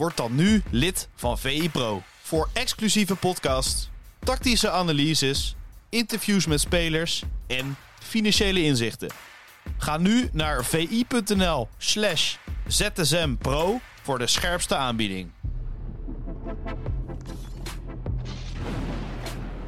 Word dan nu lid van VI Pro. Voor exclusieve podcasts, tactische analyses, interviews met spelers en financiële inzichten. Ga nu naar vi.nl slash zsmpro voor de scherpste aanbieding.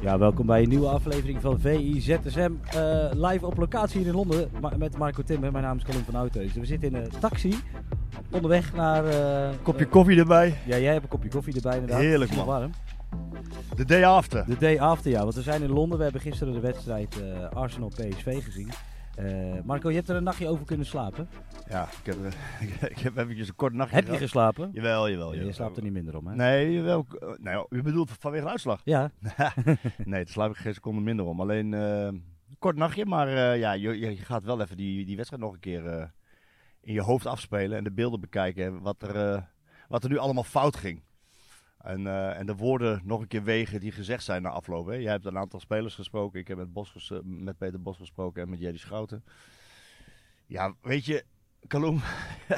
Ja, welkom bij een nieuwe aflevering van VI ZSM. eh, live op locatie hier in Londen met Marco Timmer. Mijn naam is Colin van Oudheusden. We zitten in een taxi onderweg naar... eh, Kopje koffie erbij. ja, jij hebt een kopje koffie erbij inderdaad. Heerlijk, man. warm. De day after. De day after, ja. Want we zijn in Londen. We hebben gisteren de wedstrijd eh, Arsenal-PSV gezien. Eh, Marco, je hebt er een nachtje over kunnen slapen. Ja, ik heb, ik heb eventjes een kort nachtje Heb je geslapen? Jawel, jawel. Ja, jawel. je slaapt er niet minder om, hè? Nee, jawel. eh, Nou, u bedoelt vanwege de uitslag? Ja, nee, daar slaap ik geen seconde minder om. Alleen een kort nachtje, maar ja, je, je gaat wel even die, die wedstrijd nog een keer in je hoofd afspelen en de beelden bekijken. Wat er, eh, wat er nu allemaal fout ging. En, eh, en de woorden nog een keer wegen die gezegd zijn na afloop. Hè. Jij hebt een aantal spelers gesproken. Ik heb met, Bos met Peter Bos gesproken en met Jerry Schouten. Ja, weet je, Kalum,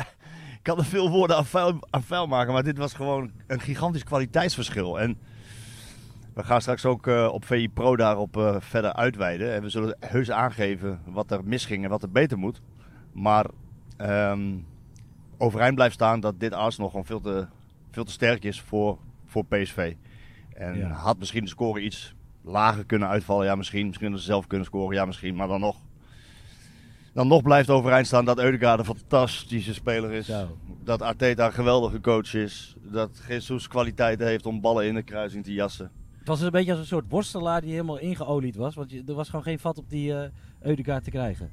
ik kan er veel woorden aan vuil, aan vuil maken, maar dit was gewoon een gigantisch kwaliteitsverschil. En we gaan straks ook eh, op VI Pro daarop verder uitweiden. En we zullen heus aangeven wat er misging en wat er beter moet. Maar ehm, overeind blijft staan dat dit Arsenal gewoon veel te, veel te sterk is voor, voor PSV. En Ja. had misschien de score iets lager kunnen uitvallen. Ja, misschien. Misschien hadden ze zelf kunnen scoren. Ja, misschien. Maar dan nog. Dan nog blijft overeind staan dat Eudegaard een fantastische speler is. Zo. Dat Arteta een geweldige coach is. Dat Jesus kwaliteiten heeft om ballen in de kruising te jassen. het was een beetje als een soort worstelaar die helemaal ingeolied was. Want je, er was gewoon geen vat op die eh Eudegaard te krijgen.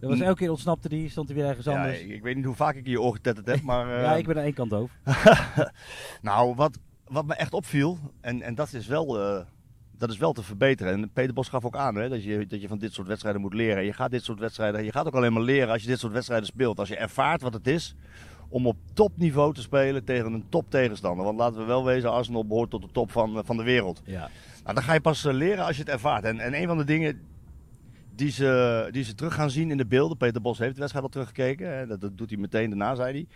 Er was Hm. elke keer ontsnapte die, stond hij weer ergens Ja, anders. ik, ik weet niet hoe vaak ik je oor getetterd heb, maar... Ja, eh, ik ben aan één kant doof. Nou, wat, wat me echt opviel, en, en dat, is wel, eh, dat is wel te verbeteren. En Peter Bos gaf ook aan hè, dat, je, dat je van dit soort wedstrijden moet leren. Je gaat dit soort wedstrijden, je gaat ook alleen maar leren als je dit soort wedstrijden speelt. Als je ervaart wat het is om op topniveau te spelen tegen een top tegenstander. Want laten we wel wezen, Arsenal behoort tot de top van, van de wereld. Ja. Nou, dan ga je pas eh, leren als je het ervaart. En, en een van de dingen die ze, die ze terug gaan zien in de beelden. Peter Bos heeft de wedstrijd al teruggekeken. Hè, dat, dat doet hij meteen daarna, zei hij.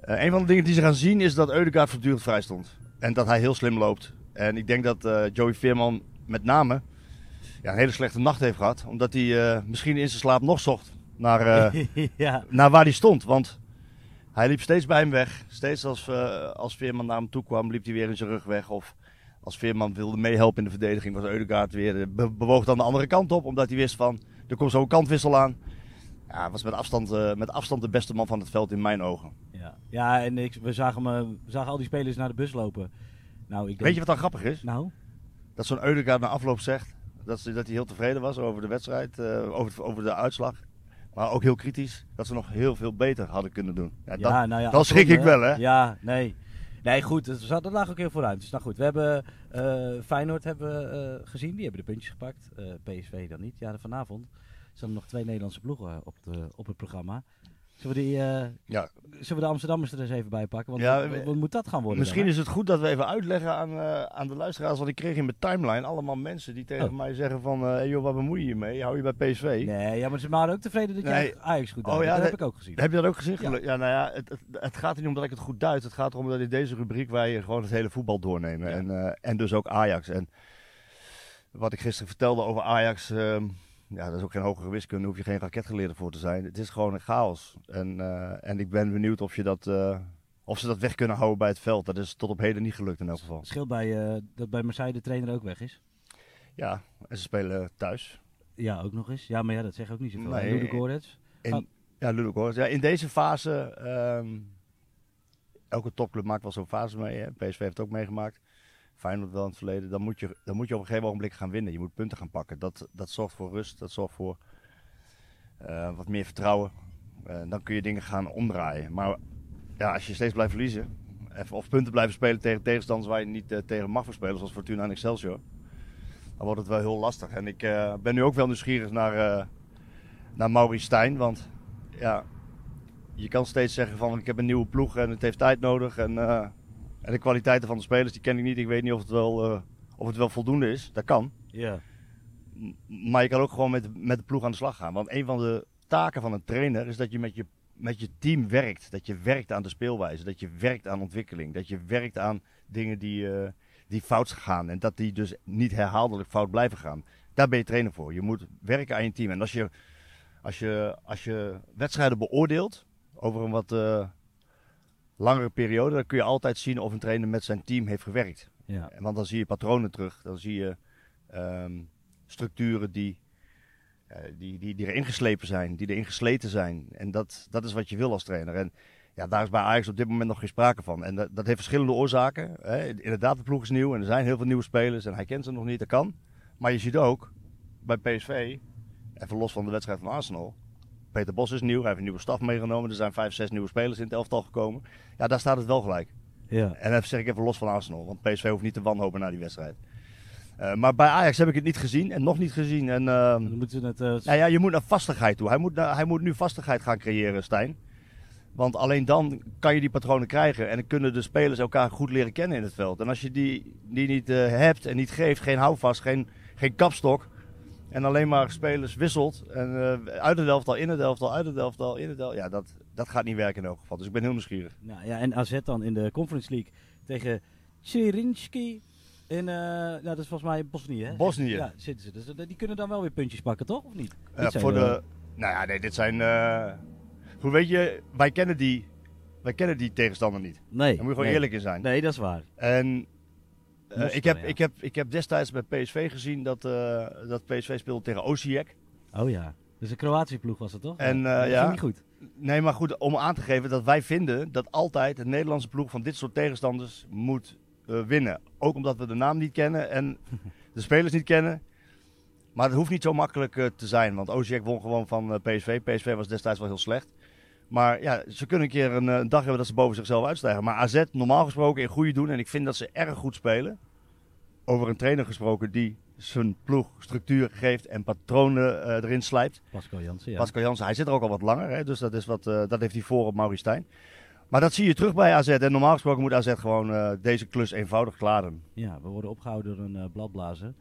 Eh, een van de dingen die ze gaan zien is dat Eudegaard voortdurend vrij stond. En dat hij heel slim loopt. En ik denk dat eh, Joey Veerman met name ja, een hele slechte nacht heeft gehad. Omdat hij eh, misschien in zijn slaap nog zocht naar, ja. naar waar hij stond. Want hij liep steeds bij hem weg. Steeds als, als Veerman naar hem toe kwam, liep hij weer in zijn rug weg. Of als Veerman wilde meehelpen in de verdediging, was Eudegaard weer eh, be- bewoog dan de andere kant op. Omdat hij wist van, er komt zo'n kantwissel aan. Ja, was met afstand, eh, met afstand de beste man van het veld in mijn ogen. Ja, ja en ik, we, zagen me, we zagen al die spelers naar de bus lopen. Nou, ik denk, Weet je wat dan grappig is? Nou, Dat zo'n Eudegaard na afloop zegt dat, ze, dat hij heel tevreden was over de wedstrijd, eh, over, over de uitslag. Maar ook heel kritisch dat ze nog heel veel beter hadden kunnen doen. Ja, ja, dat, nou ja, dan schrik ik wel, hè? Ja, nee. Nee, goed, dat, lag ook heel vooruit. Dus nou goed, we hebben eh, Feyenoord hebben, eh, gezien, die hebben de puntjes gepakt. Eh, PSV dan niet. Ja, vanavond zijn er nog twee Nederlandse ploegen op, de, op het programma. Zullen we, die, eh, Ja, zullen we de Amsterdammers er eens even bij pakken? Want Ja, wat, moet dat gaan worden? Misschien dan, is het goed dat we even uitleggen aan, eh, aan de luisteraars. Want ik kreeg in mijn timeline allemaal mensen die tegen Oh. mij zeggen van... eh hey joh, wat bemoei je je mee? Hou je bij PSV? Nee, ja, maar ze waren ook tevreden dat jij Nee. Ajax goed Oh, deed. ja, dat dat- heb ik ook gezien. Heb je dat ook gezien? Ja. Nou ja, het, het, het gaat er niet om dat ik het goed duid. Het gaat erom dat in deze rubriek wij gewoon het hele voetbal doornemen. En, en dus ook Ajax. En wat ik gisteren vertelde over Ajax... ehm, ja, dat is ook geen hogere wiskunde. hoef je geen raketgeleerde voor te zijn. Het is gewoon een chaos. En, eh, en ik ben benieuwd of, je dat, eh, of ze dat weg kunnen houden bij het veld. Dat is tot op heden niet gelukt in elk geval. Het scheelt bij, eh, dat bij Marseille de trainer ook weg is. Ja, en ze spelen thuis. Ja, ook nog eens. Ja, maar ja, dat zegt ook niet zoveel. Nee. Ludo Goretz. In, Oh. Ja, Ludogorets. Ja, in deze fase, ehm, elke topclub maakt wel zo'n fase mee. Hè. PSV heeft het ook meegemaakt. Feyenoord wel in het verleden. Dan moet, je, dan moet je op een gegeven ogenblik gaan winnen. Je moet punten gaan pakken. Dat, dat zorgt voor rust. Dat zorgt voor eh, wat meer vertrouwen. Eh, dan kun je dingen gaan omdraaien. Maar ja, als je steeds blijft verliezen, of punten blijven spelen tegen tegenstanders waar je niet eh, tegen mag spelen, zoals Fortuna en Excelsior. Dan wordt het wel heel lastig. En ik ben nu ook wel nieuwsgierig naar, naar Maurice Stijn. Want ja, je kan steeds zeggen van ik heb een nieuwe ploeg en het heeft tijd nodig. En, en de kwaliteiten van de spelers die ken ik niet. Ik weet niet of het wel, of het wel voldoende is. Dat kan. Ja. Maar je kan ook gewoon met, met de ploeg aan de slag gaan. Want een van de taken van een trainer is dat je met je met je team werkt. Dat je werkt aan de speelwijze. Dat je werkt aan ontwikkeling. Dat je werkt aan dingen die, uh, die fout gaan. En dat die dus niet herhaaldelijk fout blijven gaan. Daar ben je trainer voor. Je moet werken aan je team. En als je, als je, als je wedstrijden beoordeelt over een wat uh, langere periode, dan kun je altijd zien of een trainer met zijn team heeft gewerkt. Ja. Want dan zie je patronen terug. Dan zie je um, structuren die uh, die, die, die erin geslepen zijn, die erin gesleten zijn. En dat, dat is wat je wil als trainer. En ja, daar is bij Ajax op dit moment nog geen sprake van. En dat, dat heeft verschillende oorzaken. Hè. Inderdaad, de ploeg is nieuw en er zijn heel veel nieuwe spelers en hij kent ze nog niet, dat kan. Maar je ziet ook bij PSV, even los van de wedstrijd van Arsenal, Peter Bos is nieuw, hij heeft een nieuwe staf meegenomen. Er zijn vijf, zes nieuwe spelers in het elftal gekomen. Ja, daar staat het wel gelijk. Ja. En dat zeg ik even los van Arsenal, want PSV hoeft niet te wanhopen na die wedstrijd. Uh, maar bij Ajax heb ik het niet gezien en nog niet gezien. En, uh, dan moeten we het, uh, nou ja, je moet naar vastigheid toe. Hij moet, hij moet nu vastigheid gaan creëren, Stijn. Want alleen dan kan je die patronen krijgen. En dan kunnen de spelers elkaar goed leren kennen in het veld. En als je die, die niet hebt en niet geeft, geen houvast, geen, geen kapstok. En alleen maar spelers wisselt. En uit het elftal, in het elftal, uit het elftal, in het elftal. Ja, dat, dat gaat niet werken in elk geval. Dus ik ben heel nieuwsgierig. Nou, ja, en AZ dan in de Conference League tegen Cherinski. In, uh, nou, dat is volgens mij Bosnië, hè? Bosnië. Ja, zitten ze. Dus uh, die kunnen dan wel weer puntjes pakken, toch? Of niet? Uh, voor de... Nou ja, nee, dit zijn... Hoe weet je, wij kennen die, wij kennen die tegenstander niet. Nee. Daar moet je gewoon nee. eerlijk in zijn. Nee, dat is waar. En Moskou, ik, heb, ja. ik, heb, ik heb destijds bij PSV gezien dat, dat PSV speelde tegen Osijek. Oh ja. Dus een Kroatische ploeg was het toch? En, ja. dat ja. ging niet goed. Nee, maar goed, om aan te geven dat wij vinden dat altijd een Nederlandse ploeg van dit soort tegenstanders moet winnen. Ook omdat we de naam niet kennen en de spelers niet kennen. Maar het hoeft niet zo makkelijk te zijn. Want Osijek won gewoon van PSV. PSV was destijds wel heel slecht. Maar ja, ze kunnen een keer een, een, dag hebben dat ze boven zichzelf uitstijgen. Maar AZ normaal gesproken in goede doen. En ik vind dat ze erg goed spelen. Over een trainer gesproken die zijn ploeg structuur geeft en patronen erin slijpt. Pascal Jansen, ja. Pascal Jansen, hij zit er ook al wat langer. Hè, dus dat, is wat, dat heeft hij voor op Maurice Stijn. Maar dat zie je terug bij AZ. En normaal gesproken moet AZ gewoon uh, deze klus eenvoudig klaren. Ja, we worden opgehouden door een bladblazer.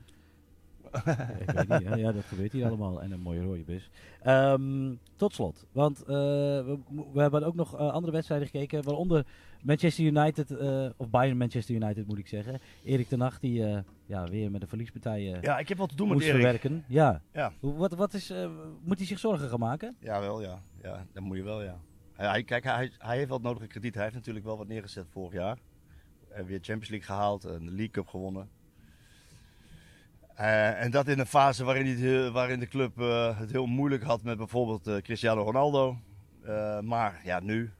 Ik weet niet, ja, ja, dat gebeurt hier allemaal. En een mooie rode bus. Um, tot slot, want uh, we, we, hebben ook nog andere wedstrijden gekeken. Waaronder Manchester United, of Bayern Manchester United moet ik zeggen. Erik ten Hag die ja, weer met de verliespartijen Ja, ik heb wat te doen moest met Erik. verwerken. Ja. ja. Wat, wat is, moet hij zich zorgen gaan maken? Ja, wel ja. ja dat moet je wel ja. Hij, kijk, hij, hij heeft wel het nodige krediet. Hij heeft natuurlijk wel wat neergezet vorig jaar. En weer Champions League gehaald en de League Cup gewonnen. Uh, en dat in een fase waarin, waarin de club uh, het heel moeilijk had met bijvoorbeeld uh, Cristiano Ronaldo. maar ja, nu.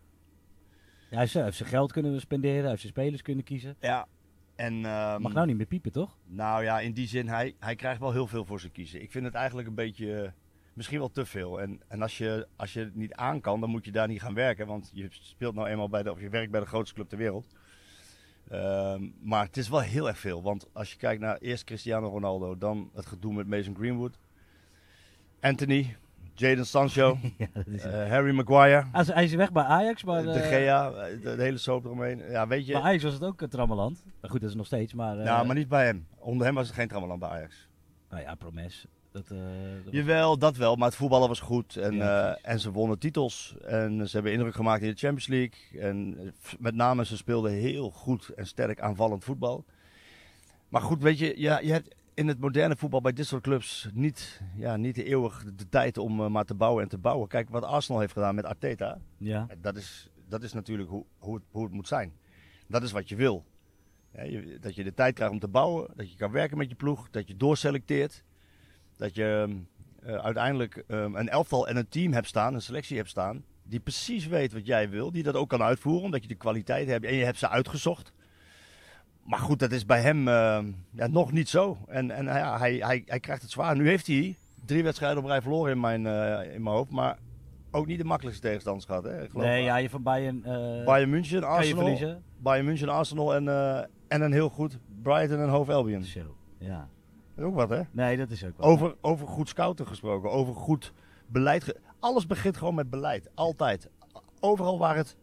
Ja, hij heeft zijn geld kunnen spenderen, hij heeft zijn spelers kunnen kiezen. Ja. En, um, Mag nou niet meer piepen, toch? Nou ja, in die zin, hij, hij krijgt wel heel veel voor zijn kiezen. Ik vind het eigenlijk een beetje misschien wel te veel. En, en als, je, als je het niet aan kan, dan moet je daar niet gaan werken. Want je speelt nou eenmaal bij de, of je werkt bij de grootste club ter wereld. Um, maar het is wel heel erg veel. Want als je kijkt naar eerst Cristiano Ronaldo, dan het gedoe met Mason Greenwood. Anthony, Jadon Sancho, ja, is... uh, Harry Maguire. Ah, hij is weg bij Ajax, maar... De Gea, de, de, hele soap eromheen. Ja, weet je... Bij Ajax was het ook een trammeland. Goed, dat is nog steeds, maar... Ja, maar niet bij hem. Onder hem was het geen trammeland bij Ajax. Nou ja, Promes. Dat, uh, dat Jawel, dat wel. Maar het voetballen was goed. En, ja, uh, en ze wonnen titels. En ze hebben indruk gemaakt in de Champions League. En met name, ze speelden heel goed en sterk aanvallend voetbal. Maar goed, weet je, ja, je hebt in het moderne voetbal bij dit soort clubs niet, ja, niet de eeuwig de tijd om uh, maar te bouwen en te bouwen. Kijk wat Arsenal heeft gedaan met Arteta. Ja. Dat is, dat is natuurlijk hoe, hoe, het, hoe het moet zijn. Dat is wat je wil. Ja, je, dat je de tijd krijgt om te bouwen. Dat je kan werken met je ploeg. Dat je doorselecteert. Dat je uh, uiteindelijk um, een elftal en een team hebt staan, een selectie hebt staan, die precies weet wat jij wil, die dat ook kan uitvoeren, omdat je de kwaliteit hebt en je hebt ze uitgezocht. Maar goed, dat is bij hem uh, ja, nog niet zo. En, en ja, hij, hij, hij krijgt het zwaar. Nu heeft hij drie wedstrijden op rij verloren in mijn, uh, in mijn hoofd, maar ook niet de makkelijkste tegenstanders gehad. Hè, nee, ja, je van Bayern... Bayern München, Arsenal, Bayern München, Arsenal en, eh, en een heel goed Brighton en Hove Albion. Zo, ja. Dat is ook wat, hè? Nee, dat is ook wel. Over, over goed scouten gesproken, over goed beleid. ge- Alles begint gewoon met beleid. Altijd. Overal waar het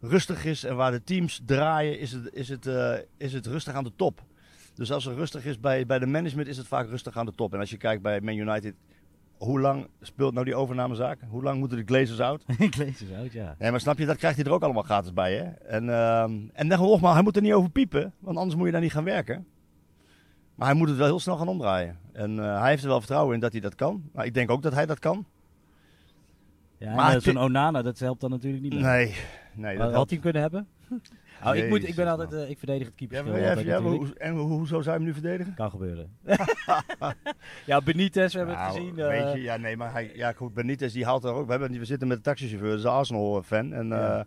rustig is en waar de teams draaien, is het, is het, eh, is het rustig aan de top. Dus als het rustig is bij, bij de management, is het vaak rustig aan de top. En als je kijkt bij Man United, hoe lang speelt nou die overnamezaak? Hoe lang moeten de Glazers out? Lees het uit, ja. Nee, maar snap je, dat krijgt hij er ook allemaal gratis bij, hè? En, ehm en dan nogmaals, hij moet er niet over piepen, want anders moet je daar niet gaan werken. Maar hij moet het wel heel snel gaan omdraaien. En eh, hij heeft er wel vertrouwen in dat hij dat kan. Maar ik denk ook dat hij dat kan. ja Maar en, eh, zo'n Onana, dat helpt dan natuurlijk niet meer. Nee, nee. Had- Dat had hij hem kunnen hebben? Oh, ik, moet, ik ben altijd, eh, ik verdedig het keeper. Ja, maar ja, maar en hoe, hoezo zou je hem nu verdedigen? Kan gebeuren. ja, Benitez, we hebben het Nou, gezien. eh, Weet je, ja, nee, maar hij, ja, goed, Benitez die haalt er ook. We, hebben, we zitten met de taxichauffeur, dat is een Arsenal-fan. En Ja. ja.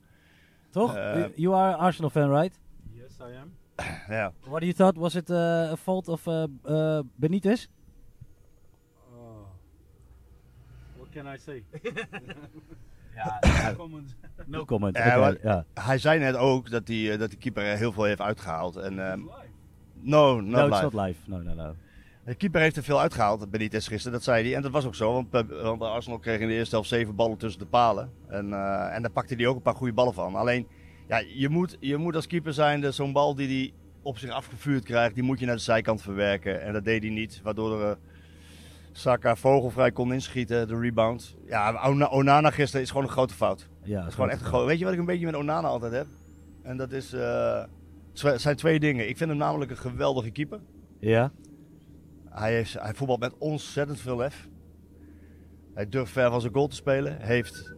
toch? you are Arsenal fan, right? Yes, I am. ja. What do you thought? Was it uh, a fault of uh, uh, Benitez? Oh. What can I say? Ja, Comment. no comment. Maar- ja. Hij zei net ook dat die, eh, dat die keeper er heel veel heeft uitgehaald. En, ehm, Live. no, not No, it's live. not live. No, no, no. De keeper heeft er veel uitgehaald, Benitez gisteren, dat zei hij. En dat was ook zo, want, eh, want Arsenal kreeg in de eerste helft zeven ballen tussen de palen. En, eh, en daar pakte hij ook een paar goede ballen van. Alleen, ja, je, moet, je moet als keeper zijn, dus zo'n bal die hij op zich afgevuurd krijgt, die moet je naar de zijkant verwerken. En dat deed hij niet, waardoor er, eh, Saka vogelvrij kon inschieten, de rebound. Ja, Ona- Onana gisteren is gewoon een grote fout. Ja, Dat is gewoon echt een grote... Weet je wat ik een beetje met Onana altijd heb? En dat is, het zijn twee dingen. Ik vind hem namelijk een geweldige keeper. Ja? Hij, heeft, hij voetbalt met ontzettend veel lef. Hij durft ver van zijn goal te spelen. Heeft.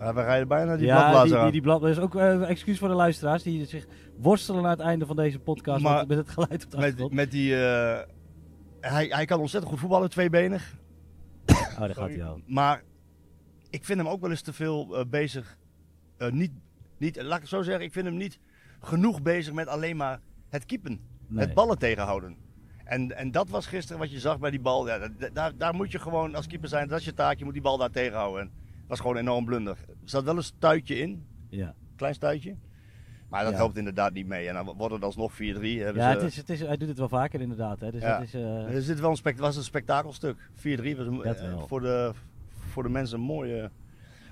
Maar we rijden bijna die ja, bladblazer die, die, aan. die blad, is ook eh, excuus voor de luisteraars die zich worstelen naar het einde van deze podcast Maar- met het geluid op de met, met die. eh, hij, hij kan ontzettend goed voetballen, tweebenig. Oh, daar gaat hij al. Maar ik vind hem ook wel eens te veel eh, bezig. niet, niet, laat ik het zo zeggen, ik vind hem niet genoeg bezig met alleen maar het keepen. Nee. Het ballen tegenhouden. En, en dat was gisteren wat je zag bij die bal. Ja, da- daar, daar moet je gewoon als keeper zijn. Dat is je taak. Je moet die bal daar tegenhouden. En was gewoon een enorm blunder. Er zat wel een stuitje in. Ja, Klein stuitje. Maar dat Ja. helpt inderdaad niet mee. En dan wordt het alsnog 4-3. hebben ja het is, het is, hij doet het wel vaker inderdaad. Hè. Dus Ja. dat is, eh, Er zit wel een was een spektakelstuk. 4-3 was een, eh, voor, de, voor de mensen een mooie,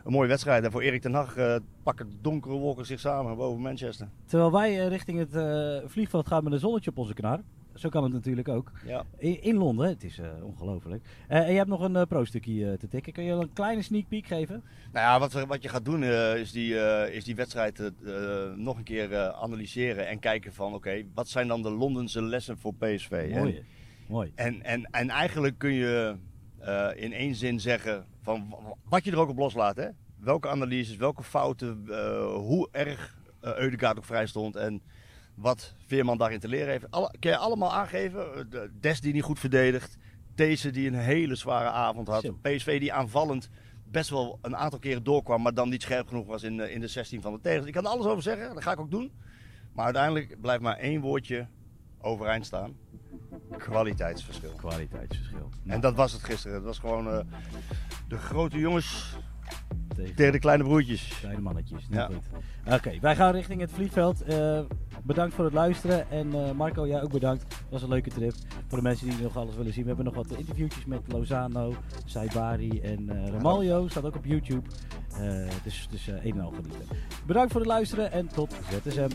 een mooie wedstrijd. En voor Erik ten Hag eh, pakken donkere wolken zich samen boven Manchester. terwijl wij eh, richting het eh, vliegveld gaan met een zonnetje op onze knar. Zo kan het natuurlijk ook. Ja. In, in Londen, het is eh, ongelooflijk. Eh, en je hebt nog een eh, pro-stukje eh, te tikken. Kun je een kleine sneak peek geven? Nou ja, wat, wat je gaat doen is, die, is die wedstrijd nog een keer analyseren en kijken van oké, wat zijn dan de Londense lessen voor PSV? En- Mooi. Mooi. En, en, en eigenlijk kun je in één zin zeggen van wat je er ook op loslaat. Hè? Welke analyses, welke fouten, hoe erg uh, Eudegaard ook vrij stond en wat Veerman daarin te leren heeft. Alle, kun je allemaal aangeven. Eh, de Des die niet goed verdedigt. Deze die een hele zware avond had. PSV die aanvallend best wel een aantal keren doorkwam, maar dan niet scherp genoeg was in, eh, in de 16 van de tegenstander. Ik kan er alles over zeggen, dat ga ik ook doen. Maar uiteindelijk blijft maar één woordje overeind staan. Kwaliteitsverschil. Kwaliteitsverschil. En dat was het gisteren. Het was gewoon eh, de grote jongens tegen, tegen de kleine broertjes. kleine mannetjes. Ja. Goed. Oké, wij gaan richting het vliegveld. Eh, bedankt voor het luisteren. En eh, Marco, jij ook bedankt. Het was een leuke trip. Voor de mensen die nog alles willen zien. We hebben nog wat interviewtjes met Lozano, Saibari en eh Ramaljo. Staat ook op YouTube. Eh, dus dus eh, een en al genieten. Bedankt voor het luisteren en tot ZSM.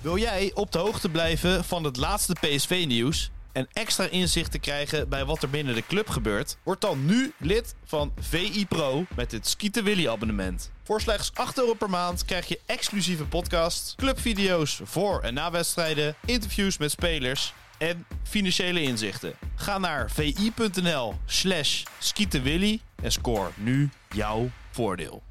Wil jij op de hoogte blijven van het laatste PSV-nieuws en extra inzicht te krijgen bij wat er binnen de club gebeurt? Word dan nu lid van VI Pro met het Skieten Willy abonnement. Voor slechts 8 euro per maand krijg je exclusieve podcasts, clubvideo's voor en na wedstrijden, interviews met spelers en financiële inzichten. Ga naar vi.nl slash en score nu jouw voordeel.